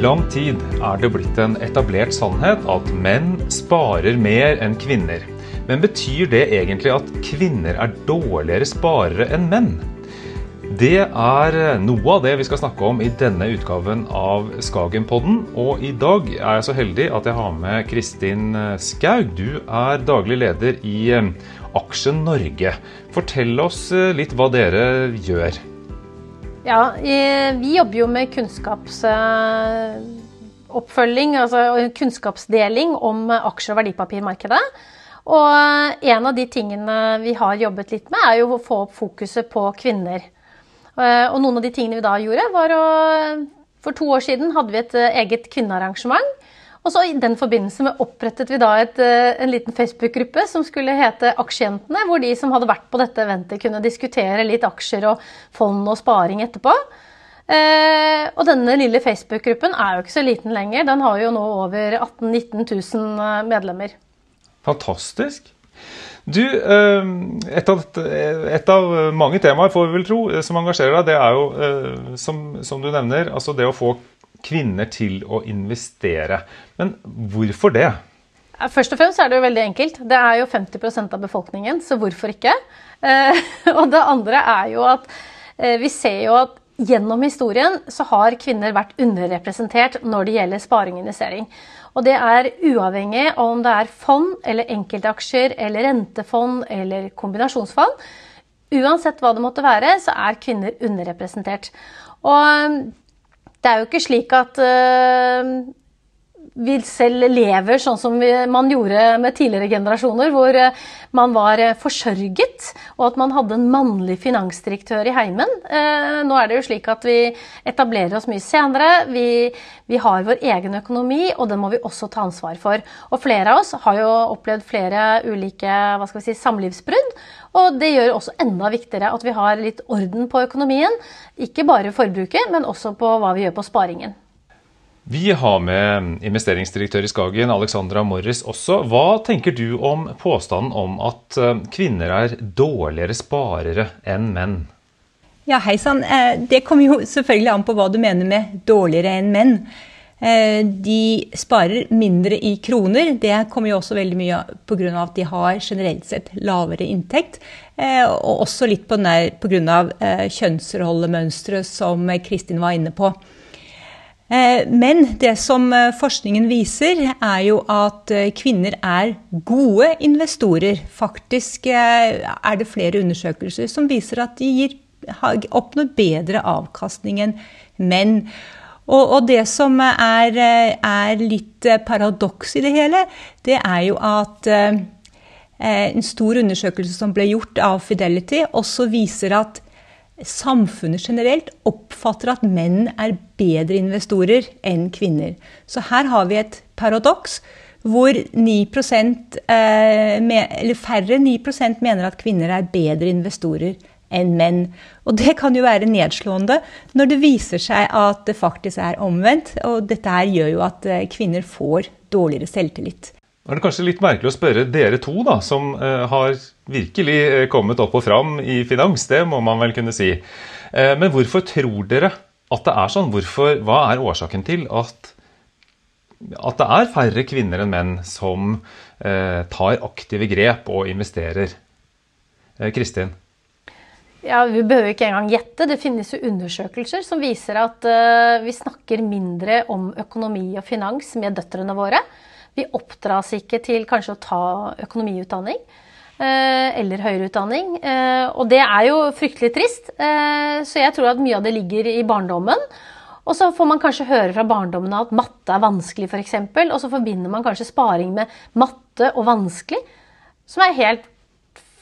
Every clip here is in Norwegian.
lang tid er det blitt en etablert sannhet at menn sparer mer enn kvinner. Men betyr det egentlig at kvinner er dårligere sparere enn menn? Det er noe av det vi skal snakke om i denne utgaven av Skagenpodden. Og i dag er jeg så heldig at jeg har med Kristin Skaug. Du er daglig leder i Aksjen Norge. Fortell oss litt hva dere gjør. Ja, vi jobber jo med kunnskapsoppfølging, altså kunnskapsdeling om aksje- og verdipapirmarkedet. Og en av de tingene vi har jobbet litt med, er jo å få opp fokuset på kvinner. Og noen av de tingene vi da gjorde, var å For to år siden hadde vi et eget kvinnearrangement og så I den forbindelse med opprettet vi da et, eh, en liten Facebook-gruppe som skulle hete Aksjejentene, hvor de som hadde vært på dette eventet, kunne diskutere litt aksjer og fond og sparing etterpå. Eh, og denne lille Facebook-gruppen er jo ikke så liten lenger. Den har jo nå over 18 000-19 000 medlemmer. Fantastisk. Du, eh, et av, et av, mange temaer får vi vel tro, som engasjerer deg, det er jo, eh, som, som du nevner, altså det å få kvinner til å investere. Men hvorfor det? Først og fremst er det jo veldig enkelt. Det er jo 50% av befolkningen, så hvorfor ikke? Eh, og det andre er jo at eh, vi ser jo at gjennom historien så har kvinner vært underrepresentert når det gjelder sparing og investering. Og det er uavhengig av om det er fond eller enkeltaksjer eller rentefond eller kombinasjonsfond. Uansett hva det måtte være, så er kvinner underrepresentert. Og det er jo ikke slik at uh, vi selv lever sånn som man gjorde med tidligere generasjoner, hvor uh, man var uh, forsørget, og at man hadde en mannlig finansdirektør i heimen. nå er det jo slik at vi etablerer oss mye senere. Vi, vi, har vår egen økonomi, og den må vi også ta ansvar for. Og flere av oss har jo opplevd flere ulike si, samlivsbrudd. Og det gjør også enda viktigere at vi har litt orden på økonomien. Ikke bare forbruket, men også på hva vi gjør på sparingen. Vi har med investeringsdirektør i Skagen, Alexandra Morris også. Hva tenker du om påstanden om at eh, kvinner er dårligere sparere enn menn? Ja, hei sann. Eh, det kommer jo selvfølgelig an på hva du mener med dårligere enn menn. Eh, de sparer mindre i kroner. Det kommer jo også veldig mye pga. at de har generelt sett lavere inntekt. Og også litt pga. Kjønnsrollemønsteret som Kristin var inne på. Men det som forskningen viser, er jo at kvinner er gode investorer. Faktisk er det flere undersøkelser som viser at de gir, oppnår bedre avkastning enn menn. Og, og det som er, er litt paradoks i det hele, det er jo at eh, en stor undersøkelse som ble gjort av Fidelity, også viser at samfunnet generelt oppfatter at menn er bedre investorer enn kvinner. Så her har vi et paradoks hvor 9 eh, eller færre 9% mener at kvinner er bedre investorer enn menn. Og det kan jo være nedslående når det viser seg at det faktisk er omvendt. Og dette her gjør jo at eh, kvinner får dårligere selvtillit. Er det kanskje litt merkelig å spørre dere to, da, som uh, har virkelig uh, kommet opp og fram i finans, det må man vel kunne si. Uh, men hvorfor tror dere at det er sånn? Hvorfor, hva er årsaken til at, at det er færre kvinner enn menn som tar aktive grep og investerer? Kristin? Ja, Vi behøver ikke engang gjette. Det finnes jo undersøkelser som viser at vi snakker mindre om økonomi og finans med døtrene våre. Vi oppdras ikke til kanskje å ta økonomiutdanning uh, eller høyere utdanning. Uh, og det er jo fryktelig trist. så jeg tror at mye av det ligger i barndommen. Og så får man kanskje høre fra barndommen at matte er vanskelig, f.eks. Og så forbinder man kanskje sparing med matte og vanskelig, som er helt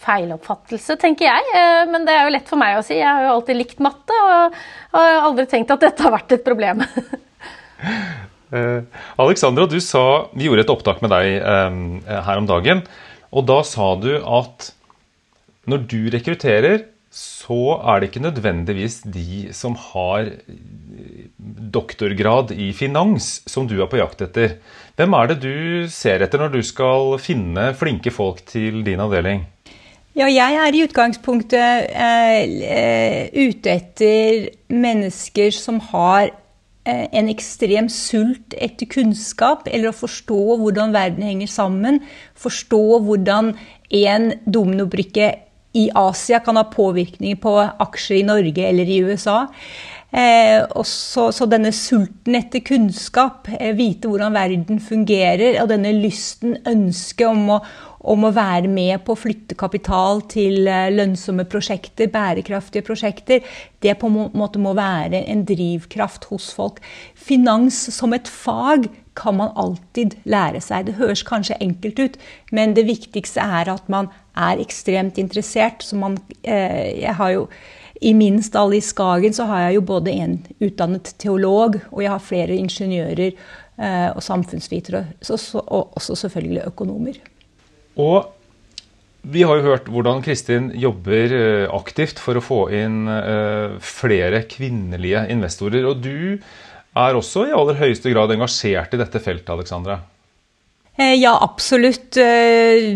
feiloppfattelse, tenker jeg. Eh, men det er jo lett for meg å si. Jeg har jo alltid likt matte og har aldri tenkt at dette har vært et problem. uh, Alexandra, du sa, vi gjorde et opptak med deg um, her om dagen. Og da sa du at når du rekrutterer, så er det ikke nødvendigvis de som har doktorgrad i finans som du er på jakt etter. Hvem er det du ser etter når du skal finne flinke folk til din avdeling? Ja, jeg er i utgangspunktet eh, ute etter mennesker som har en ekstrem sult etter kunnskap, eller å forstå hvordan verden henger sammen. Forstå hvordan en dominobrikke i Asia kan ha påvirkning på aksjer i Norge eller i USA. Eh, så, så, denne sulten etter kunnskap, eh, vite hvordan verden fungerer, og denne lysten, ønsket om å, om å være med på å flytte kapital til eh, lønnsomme prosjekter, bærekraftige prosjekter, det på en måte må være en drivkraft hos folk. Finans som et fag kan man alltid lære seg. Det høres kanskje enkelt ut, men det viktigste er at man er ekstremt interessert. Så man, eh, jeg har jo i min stall i Skagen så har jeg jo både en utdannet teolog, og jeg har flere ingeniører eh, og samfunnsvitere, og også selvfølgelig økonomer. Og vi har jo hørt hvordan Kristin jobber eh, aktivt for å få inn eh, flere kvinnelige investorer. Og du er også i aller høyeste grad engasjert i dette feltet, Alexandra? Eh, ja, absolutt.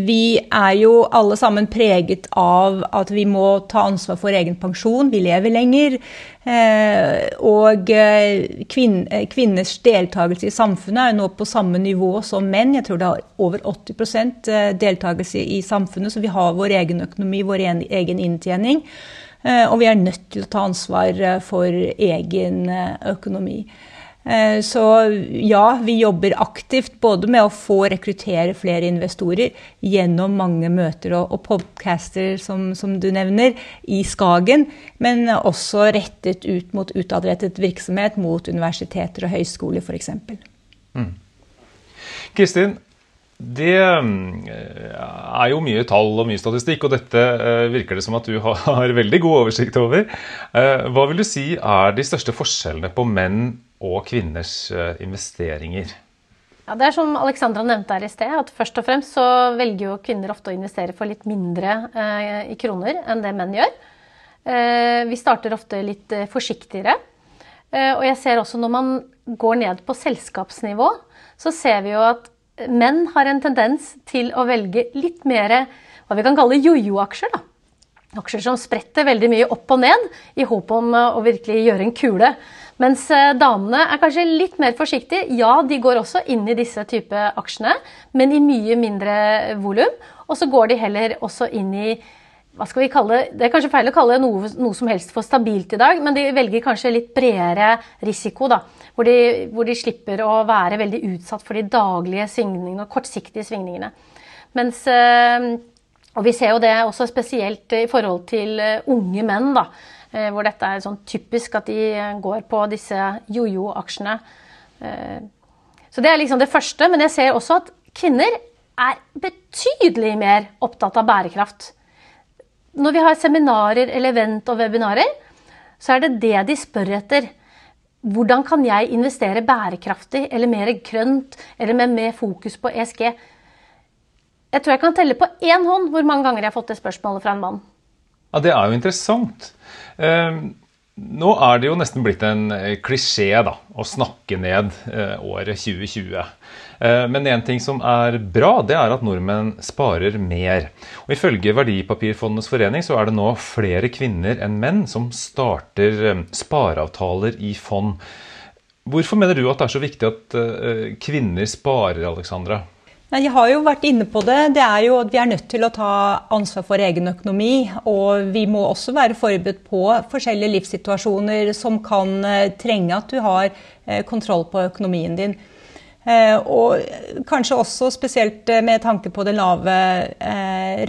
Vi er jo alle sammen preget av at vi må ta ansvar for egen pensjon. Vi lever lenger. Eh, og eh, eh, kvinners deltakelse i samfunnet er nå på samme nivå som menn. Jeg tror det er over 80% deltakelse i samfunnet, så vi har vår egen økonomi, vår egen inntjening. Og vi er nødt til å ta ansvar for egen økonomi. Eh, så ja, vi jobber aktivt både med å få rekruttere flere investorer gjennom mange møter og, og podcaster, som, som, du nevner, i Skagen, men også rettet ut mot utadrettet virksomhet mot universiteter og høyskoler, f.eks. Mm. Kristin, det eh, er jo mye tall og mye statistikk, og dette eh, virker det som at du har veldig god oversikt over. Hva vil du si er de største forskjellene på menn og kvinners eh, investeringer? Ja, det er som Alexandra nevnte her i sted, at først og fremst så velger jo kvinner ofte å investere for litt mindre eh, i kroner enn det menn gjør. Eh, vi starter ofte litt eh, forsiktigere. Eh, og jeg ser også når man går ned på selskapsnivå, så ser vi jo at menn har en tendens til å velge litt mer hva vi kan kalle jojo-aksjer. Aksjer som spretter veldig mye opp og ned i håp om eh, å virkelig gjøre en kule. Mens eh, damene er kanskje litt mer forsiktige. Ja, de går også inn i disse type aksjene, men i mye mindre volum. Og så går de heller også inn i hva skal vi kalle, Det er kanskje feil å kalle noe, noe som helst for stabilt i dag, men de velger kanskje litt bredere risiko. da, hvor de, hvor de slipper å være veldig utsatt for de daglige svingningene og kortsiktige svingningene. Mens, eh, og vi ser jo det også spesielt i forhold til eh, unge menn. da, hvor dette er sånn typisk at de eh, går på disse jojo-aksjene. Eh, så det er liksom det første. Men jeg ser også at kvinner er betydelig mer opptatt av bærekraft. Når vi har seminarer eller event og webinarer, så er det det de spør etter. Hvordan kan jeg investere bærekraftig eller mer grønt eller med mer fokus på ESG? Jeg tror jeg kan telle på én hånd hvor mange ganger jeg har fått det spørsmålet fra en mann. Ja, Det er jo interessant. Ehm, nå er det jo nesten blitt en eh, klisjé da, å snakke ned eh, året 2020. Eh, men en ting som er bra, det er at nordmenn sparer mer. Og Ifølge Verdipapirfondenes forening så er det nå flere kvinner enn menn som starter spareavtaler i fond. Hvorfor mener du at det er så viktig at kvinner sparer, Alexandra? Jeg har jo vært inne på det. Det er jo at Vi er nødt til å ta ansvar for egen økonomi. Og vi må også være forberedt på forskjellige livssituasjoner som kan eh, trenge at du har eh, kontroll på økonomien din. Eh, og kanskje også spesielt med tanke på det lave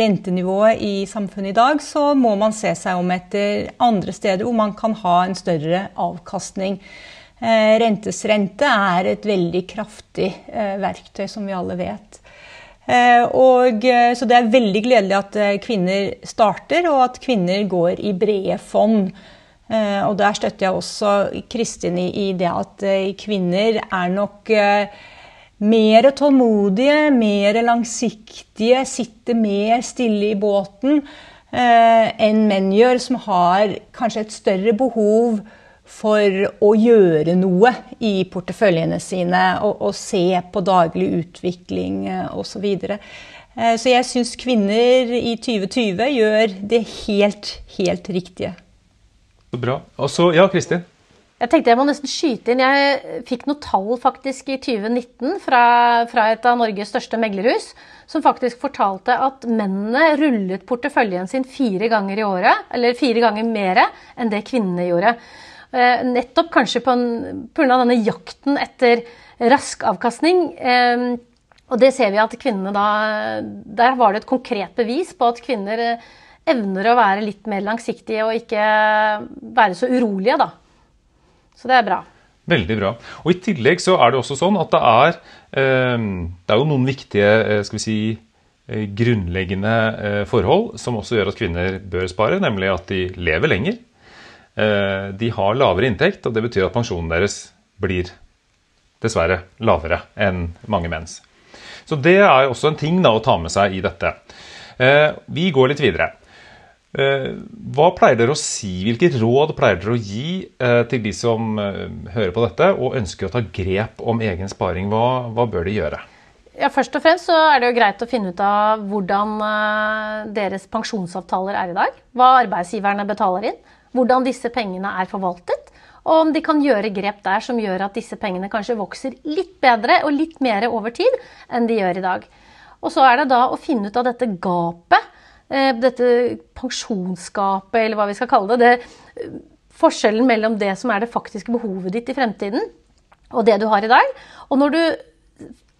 rentenivået i samfunnet i dag, så må man se seg om etter andre steder hvor man kan ha en større avkastning. Eh, rentes rente er et veldig kraftig eh, verktøy, som vi alle vet. Eh, og, så det er veldig gledelig at kvinner starter, og at kvinner går i brede fond. Og der støtter jeg også Kristin i det at kvinner er nok mer tålmodige, mer langsiktige, sitter mer stille i båten enn menn gjør, som har kanskje et større behov for å gjøre noe i porteføljene sine og, og se på daglig utvikling eh, osv. Så, videre. Eh, så jeg syns kvinner i 2020 gjør det helt, helt riktige. Så bra. Og så, ja, Kristin? Jeg tenkte jeg må nesten skyte inn. Jeg fikk noe tall faktisk i 2019 fra, fra, et av Norges største meglerhus, som faktisk fortalte at mennene rullet porteføljen sin fire ganger i året, eller fire ganger mer enn det kvinnene gjorde. Eh, nettopp kanskje pga. denne jakten etter rask avkastning. Eh, og det ser vi at kvinnene da Der var det et konkret bevis på at kvinner eh, evner å være litt mer langsiktige og ikke være så urolige, da. Så det er bra. Veldig bra. Og I tillegg så er det også sånn at det er, det er jo noen viktige skal vi si, grunnleggende forhold som også gjør at kvinner bør spare, nemlig at de lever lenger. De har lavere inntekt, og det betyr at pensjonen deres blir dessverre lavere enn mange menns. Så det er også en ting da, å ta med seg i dette. Vi går litt videre. Eh, hva pleier dere å si, Hvilke råd pleier dere å gi eh, til de som eh, hører på dette og ønsker å ta grep om egen sparing? Hva, hva bør de gjøre? Ja, først og fremst så er det jo greit å finne ut av hvordan deres pensjonsavtaler er i dag. Hva arbeidsgiverne betaler inn. Hvordan disse pengene er forvaltet. Og om de kan gjøre grep der som gjør at disse pengene kanskje vokser litt bedre og litt mer over tid enn de gjør i dag. Og så er det da å finne ut av dette gapet Eh, dette pensjonsgapet, eller hva vi skal kalle det, det Forskjellen mellom det som er det faktiske behovet ditt i fremtiden, og det du har i dag. Og når du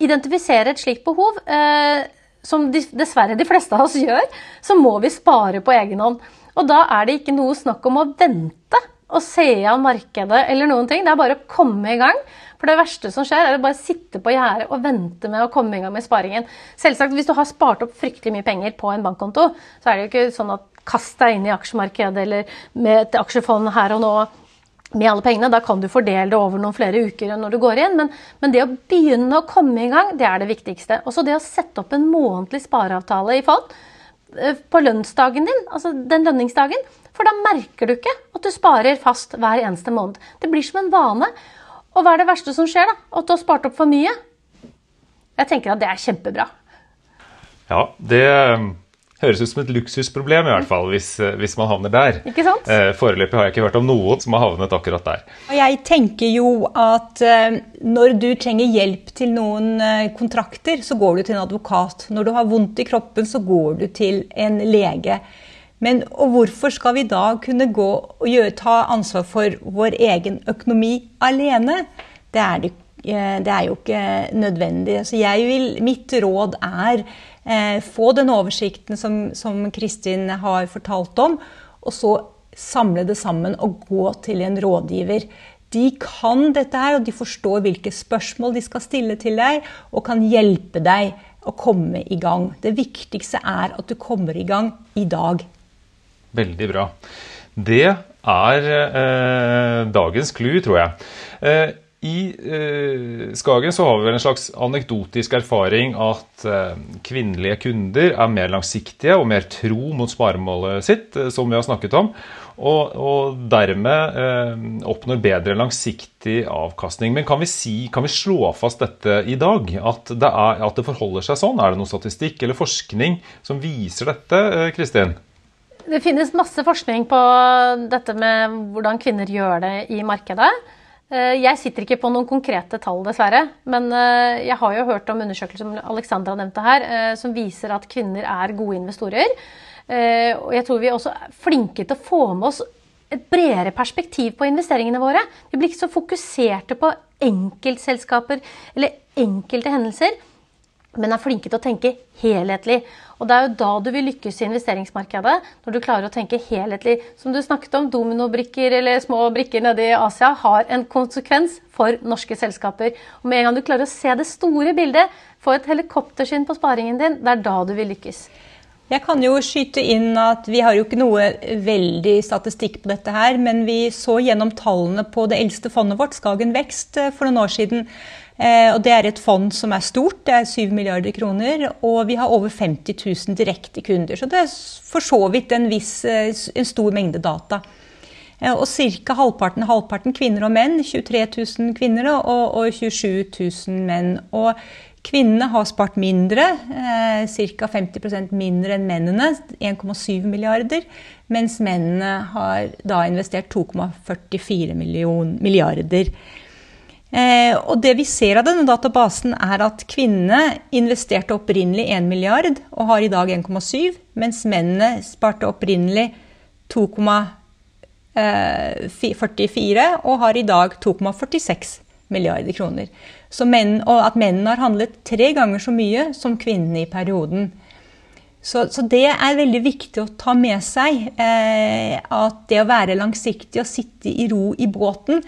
identifiserer et slikt behov, eh, som dessverre de fleste av oss gjør, så må vi spare på egen hånd. Og da er det ikke noe snakk om å vente og se an markedet eller noen ting. Det er bare å komme i gang. For det verste som skjer, er å bare sitte på gjerdet og vente med å komme i gang med sparingen. Selvsagt, hvis du har spart opp fryktelig mye penger på en bankkonto, så er det jo ikke sånn at kast deg inn i aksjemarkedet eller med et aksjefond her og nå med alle pengene. Da kan du fordele det over noen flere uker når du går inn. Men, men det å begynne å komme i gang, det er det viktigste. Også det å sette opp en månedlig spareavtale i fond på lønnsdagen din, altså den lønningsdagen. For da merker du ikke at du sparer fast hver eneste måned. Det blir som en vane. Og hva er det verste som skjer? da? At du har spart opp for mye? Jeg tenker at det er kjempebra. Ja, det um, høres ut som et luksusproblem, i hvert fall, hvis, uh, hvis man havner der. Ikke sant? Eh, foreløpig har jeg ikke hørt om noen som har havnet akkurat der. Jeg tenker jo at uh, når du trenger hjelp til noen kontrakter, så går du til en advokat. Når du har vondt i kroppen, så går du til en lege. Men og hvorfor skal vi da kunne gå og gjøre, ta ansvar for vår egen økonomi alene? Det er, det, eh, det er jo ikke nødvendig. Så jeg vil, mitt råd er eh, få den oversikten som, som Kristin har fortalt om, og så samle det sammen og gå til en rådgiver. De kan dette her, og de forstår hvilke spørsmål de skal stille til deg, og kan hjelpe deg å komme i gang. Det viktigste er at du kommer i gang i dag. Veldig bra. Det er eh, dagens clou, tror jeg. Eh, I eh, Skagen så har vi vel en slags anekdotisk erfaring at eh, kvinnelige kunder er mer langsiktige og mer tro mot sparemålet sitt, eh, som vi har snakket om. Og, og dermed eh, oppnår bedre langsiktig avkastning. Men kan vi, si, kan vi slå fast dette i dag? At det, er, at det forholder seg sånn? Er det noe statistikk eller forskning som viser dette, Kristin? Det finnes masse forskning på dette med hvordan kvinner gjør det i markedet. Eh, jeg sitter ikke på noen konkrete tall, dessverre. Men eh, jeg har jo hørt om undersøkelser som Alexandra nevnte her, eh, som viser at kvinner er gode investorer. Og jeg tror vi er også flinke til å få med oss et bredere perspektiv på investeringene våre. Vi blir ikke så fokuserte på enkeltselskaper eller enkelte hendelser men er flinke til å tenke helhetlig. Og Det er jo da du vil lykkes i investeringsmarkedet, når du klarer å tenke helhetlig. Som du snakket om, dominobrikker eller små brikker nede i Asia har en konsekvens for norske selskaper. Og Med en gang du klarer å se det store bildet, få et helikoptersyn på sparingen din, det er da du vil lykkes. Jeg kan jo skyte inn at Vi har jo ikke noe veldig statistikk på dette, her, men vi så gjennom tallene på det eldste fondet vårt, Skagen Vekst, eh, for noen år siden Eh, og det er et fond som er stort, det er 7 milliarder kroner. Og vi har over 50 000 direkte kunder. Så det er for så vidt en, viss, eh, en stor mengde data. Og ca. halvparten halvparten kvinner og menn. 23 000 kvinner og, og 27 000 menn. Og Kvinnene har spart mindre, eh, ca. 50% mindre enn mennene, 1,7 milliarder. Mens mennene har da investert 2,44 milliarder. Eh, og det vi ser av denne databasen, er at kvinnene investerte opprinnelig 1 milliard og har i dag 1,7, mens mennene sparte opprinnelig 2,44 og har i dag 2,46 milliarder kroner. Menn, og at mennene har handlet tre ganger så mye som kvinnene i perioden. Så, så, det er veldig viktig å ta med seg. Eh, at det å være langsiktig og sitte i ro i båten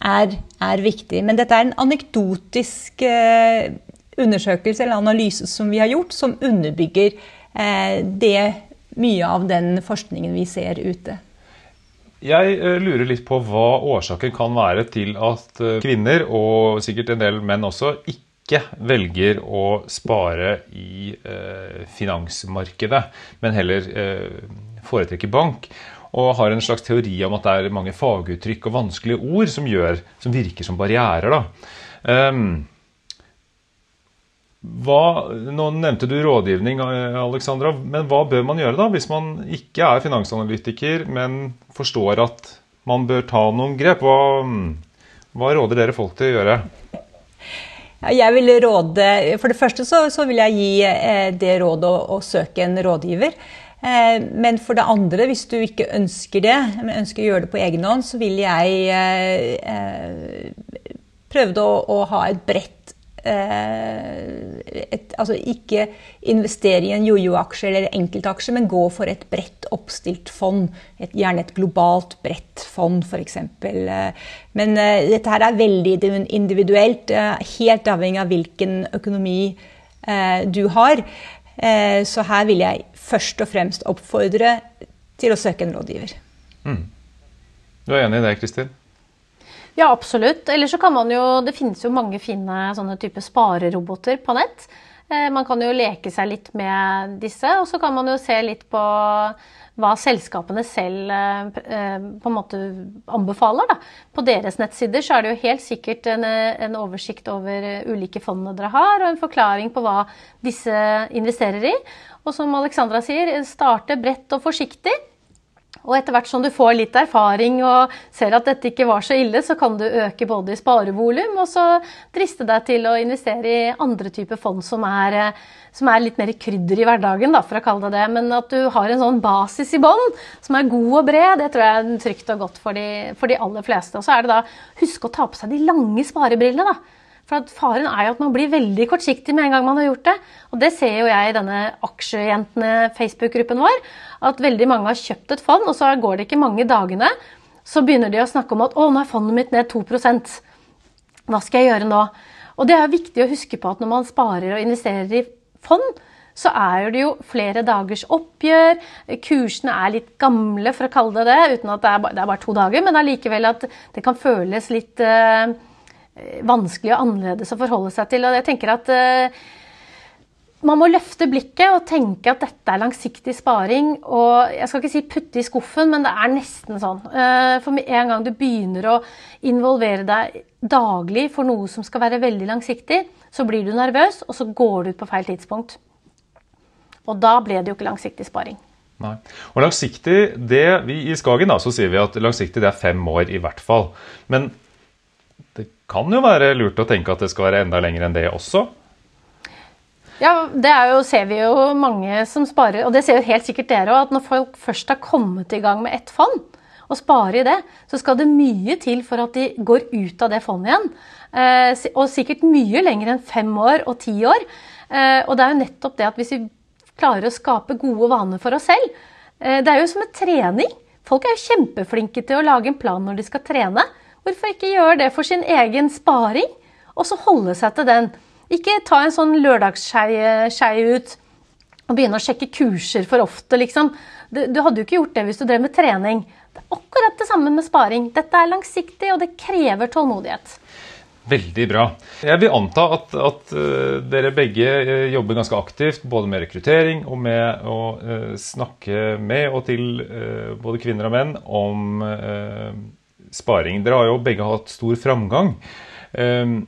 er, er viktig. Men dette er en anekdotisk eh, undersøkelse eller analyse som vi har gjort, som underbygger eh, det mye av den forskningen vi ser ute. Jeg eh, lurer litt på hva årsaken kan være til at eh, kvinner, og sikkert en del menn også, ikke velger å spare i eh, finansmarkedet, men heller foretrekker bank. Og har en slags teori om at det er mange faguttrykk og vanskelige ord som, gjør, som virker som barrierer. Um, hva, nå nevnte du rådgivning, Alexandra, men hva bør man gjøre da, hvis man ikke er finansanalytiker, men forstår at man bør ta noen grep? Hva, hva råder dere folk til å gjøre? Jeg vil råde, For det første så, så vil jeg gi eh, det rådet å, å, søke en rådgiver. Eh, men for det andre, hvis du ikke ønsker det, men ønsker å gjøre det på egen hånd, så vil jeg eh, prøve å, å ha et bredt et, altså ikke investere i en jojo-aksje eller enkeltaksje, men gå for et bredt oppstilt fond. Et, gjerne et globalt bredt fond, f.eks. Eh, men uh, dette her er veldig individuelt, uh, helt avhengig av hvilken økonomi uh, du har. så her vil jeg først og fremst oppfordre til å søke en rådgiver. Mm. Du er enig i det, Kristin? Ja, absolutt. Eller så kan man jo Det finnes jo mange fine sånne type spareroboter på nett. Eh, man kan jo leke seg litt med disse, og så kan man jo se litt på hva selskapene selv eh, på en måte anbefaler. Da. På deres nettsider så er det jo helt sikkert en, en, oversikt over ulike fondene dere har, og en forklaring på hva disse investerer i. Og som Alexandra sier, starte bredt og forsiktig. Og etter hvert som du får litt erfaring og ser at dette ikke var så ille, så kan du øke både i sparevolum og så driste deg til å investere i andre typer fond som er, som er litt mer krydder i hverdagen, da, for å kalle det det. Men at du har en sånn basis i bånn som er god og bred, det tror jeg er trygt og godt for de, for de aller fleste. Og så er det da husk å ta på seg de lange sparebrillene, da. For faren er jo at man blir veldig kortsiktig med en gang man har gjort det. Og det ser jo jeg i denne Aksjejentene-Facebook-gruppen vår. At veldig mange har kjøpt et fond, og så går det ikke mange dagene. Så begynner de å snakke om at å, nå er fondet mitt ned 2% Hva skal jeg gjøre nå? Og det er viktig å huske på at når man sparer og investerer i fond, så er det jo flere dagers oppgjør. Kursene er litt gamle, for å kalle det det, uten at det er bare, det er bare to dager. Men allikevel at det kan føles litt Eh, vanskelig og annerledes å forholde seg til. Og jeg tenker at uh, man må løfte blikket og tenke at dette er langsiktig sparing. Og jeg skal ikke si putte i skuffen, men det er nesten sånn. Uh, for med en gang du begynner å involvere deg daglig for noe som skal være veldig langsiktig, så blir du nervøs, og så går du ut på feil tidspunkt. Og da ble det jo ikke langsiktig sparing. Nei. Og langsiktig, det, vi, I Skagen da, så sier vi at langsiktig det er fem år i hvert fall. Men det kan jo være lurt å tenke at det skal være enda lenger enn det også? Ja, det jo, ser vi jo mange som sparer, og det ser jo helt sikkert dere òg, at når folk først har kommet i gang med ett fond, og sparer i det, så skal det mye til for at de går ut av det fondet igjen. Eh, og sikkert mye lenger enn fem år og ti år. Eh, og det er jo nettopp det at hvis vi klarer å skape gode vaner for oss selv eh, Det er jo som en trening. Folk er jo kjempeflinke til å lage en plan når de skal trene. Hvorfor ikke gjøre det for sin egen sparing, og så holde seg til den? Ikke ta en sånn lørdagsskei ut og begynne å sjekke kurser for ofte, liksom. Du, du, hadde jo ikke gjort det hvis du drev med trening. Det er akkurat det samme med sparing. Dette er langsiktig, og det krever tålmodighet. Veldig bra. Jeg vil anta at, at uh, dere begge uh, jobber ganske aktivt både med rekruttering og med å uh, snakke med og til både kvinner og menn om sparing. Dere har jo begge hatt stor framgang. Ehm,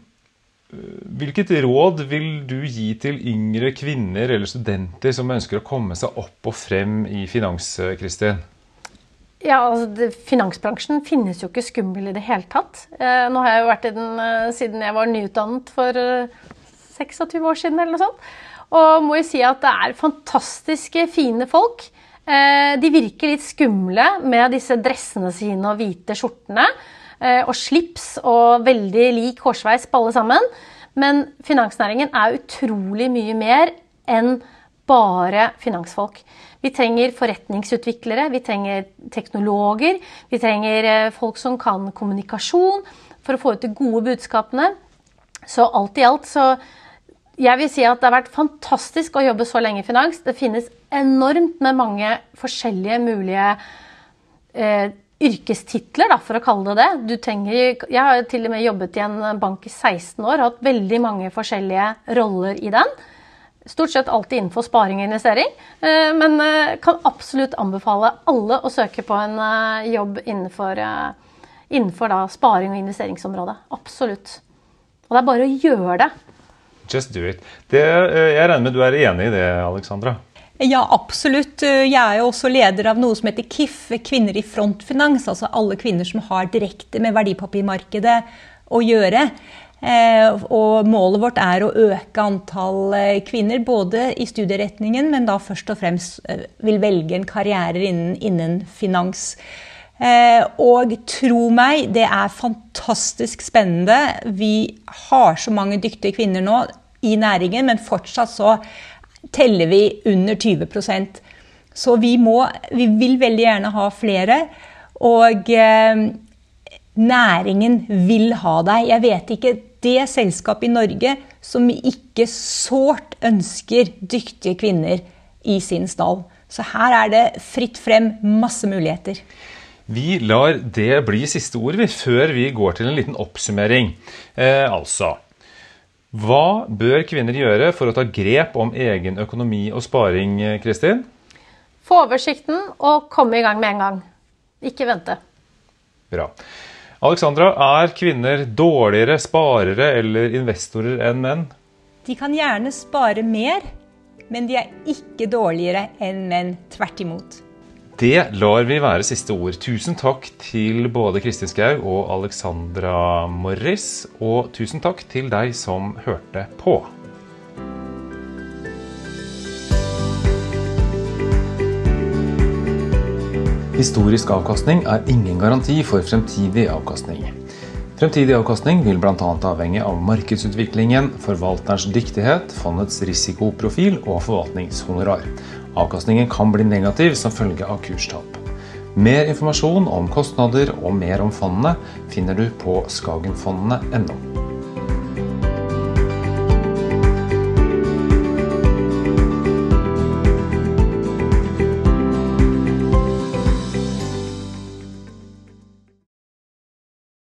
Hvilket råd vil du gi til yngre kvinner eller studenter som ønsker å komme seg opp og frem i finans, Kristin? Ja, altså, det, Finansbransjen finnes jo ikke skummel i det hele tatt. Eh, nå har jeg jo vært i den eh, siden jeg var nyutdannet for eh, 26 år siden. eller noe sånt. Og må jo si at det er fantastiske, fine folk. Eh, de virker litt skumle med disse dressene sine og hvite skjortene. Eh, og slips og veldig lik hårsveis på alle sammen. Men finansnæringen er utrolig mye mer enn bare finansfolk. Vi trenger forretningsutviklere, vi trenger teknologer, vi trenger eh, folk som kan kommunikasjon for å få ut de gode budskapene. Så alt i alt så Jeg vil si at det har vært fantastisk å jobbe så lenge i finans. Det finnes enormt med mange forskjellige mulige eh, yrkestitler, da, for å kalle det det. Trenger, jeg har til og med jobbet i en bank i 16 år og hatt veldig mange forskjellige roller i den. Stort sett alltid innenfor sparing og investering. Eh, men eh, kan absolutt anbefale alle å søke på en eh, jobb innenfor, innenfor da, sparing og investeringsområdet. Absolutt. Og det er bare å gjøre det. Just do it. Det, jeg regner med du er enig i det, Alexandra? Ja, absolutt. Jeg er jo også leder av noe som heter KIF, Kvinner i frontfinans. Altså alle kvinner som har direkte med verdipapirmarkedet å gjøre. Eh, og målet vårt er å øke antall eh, kvinner, både i studieretningen, men da først og fremst eh, vil velge en karriere innen, innen finans. Og tro meg, det er fantastisk spennende. Vi har så mange dyktige kvinner nå i næringen, men fortsatt så teller vi under 20% Så vi, må, vi vil veldig gjerne ha flere. Og eh, næringen vil ha deg. Jeg vet ikke det selskapet i Norge som ikke sårt ønsker dyktige kvinner i sin stall. Så her er det fritt frem, masse muligheter. Vi lar det bli siste ord vi, før vi går til en liten oppsummering. Eh, altså hva bør kvinner gjøre for å ta grep om egen økonomi og sparing, Kristin? Få oversikten og komme i gang med en gang. Ikke vente. Bra. Alexandra, er kvinner dårligere sparere eller investorer enn menn? De kan gjerne spare mer, men de er ikke dårligere enn menn. Tvert imot. Det lar vi være siste ord. Tusen takk til både Kristin Skau og Alexandra Morris. Og tusen takk til deg som hørte på. Historisk avkastning er ingen garanti for fremtidig avkastning. Fremtidig avkastning vil bl.a. avhenge av markedsutviklingen, forvalterens dyktighet, fondets risikoprofil og forvaltningshonorar. Avkastningen kan bli negativ som følge av kurstap. Mer informasjon om kostnader og mer om fondene finner du på skagenfondene.no.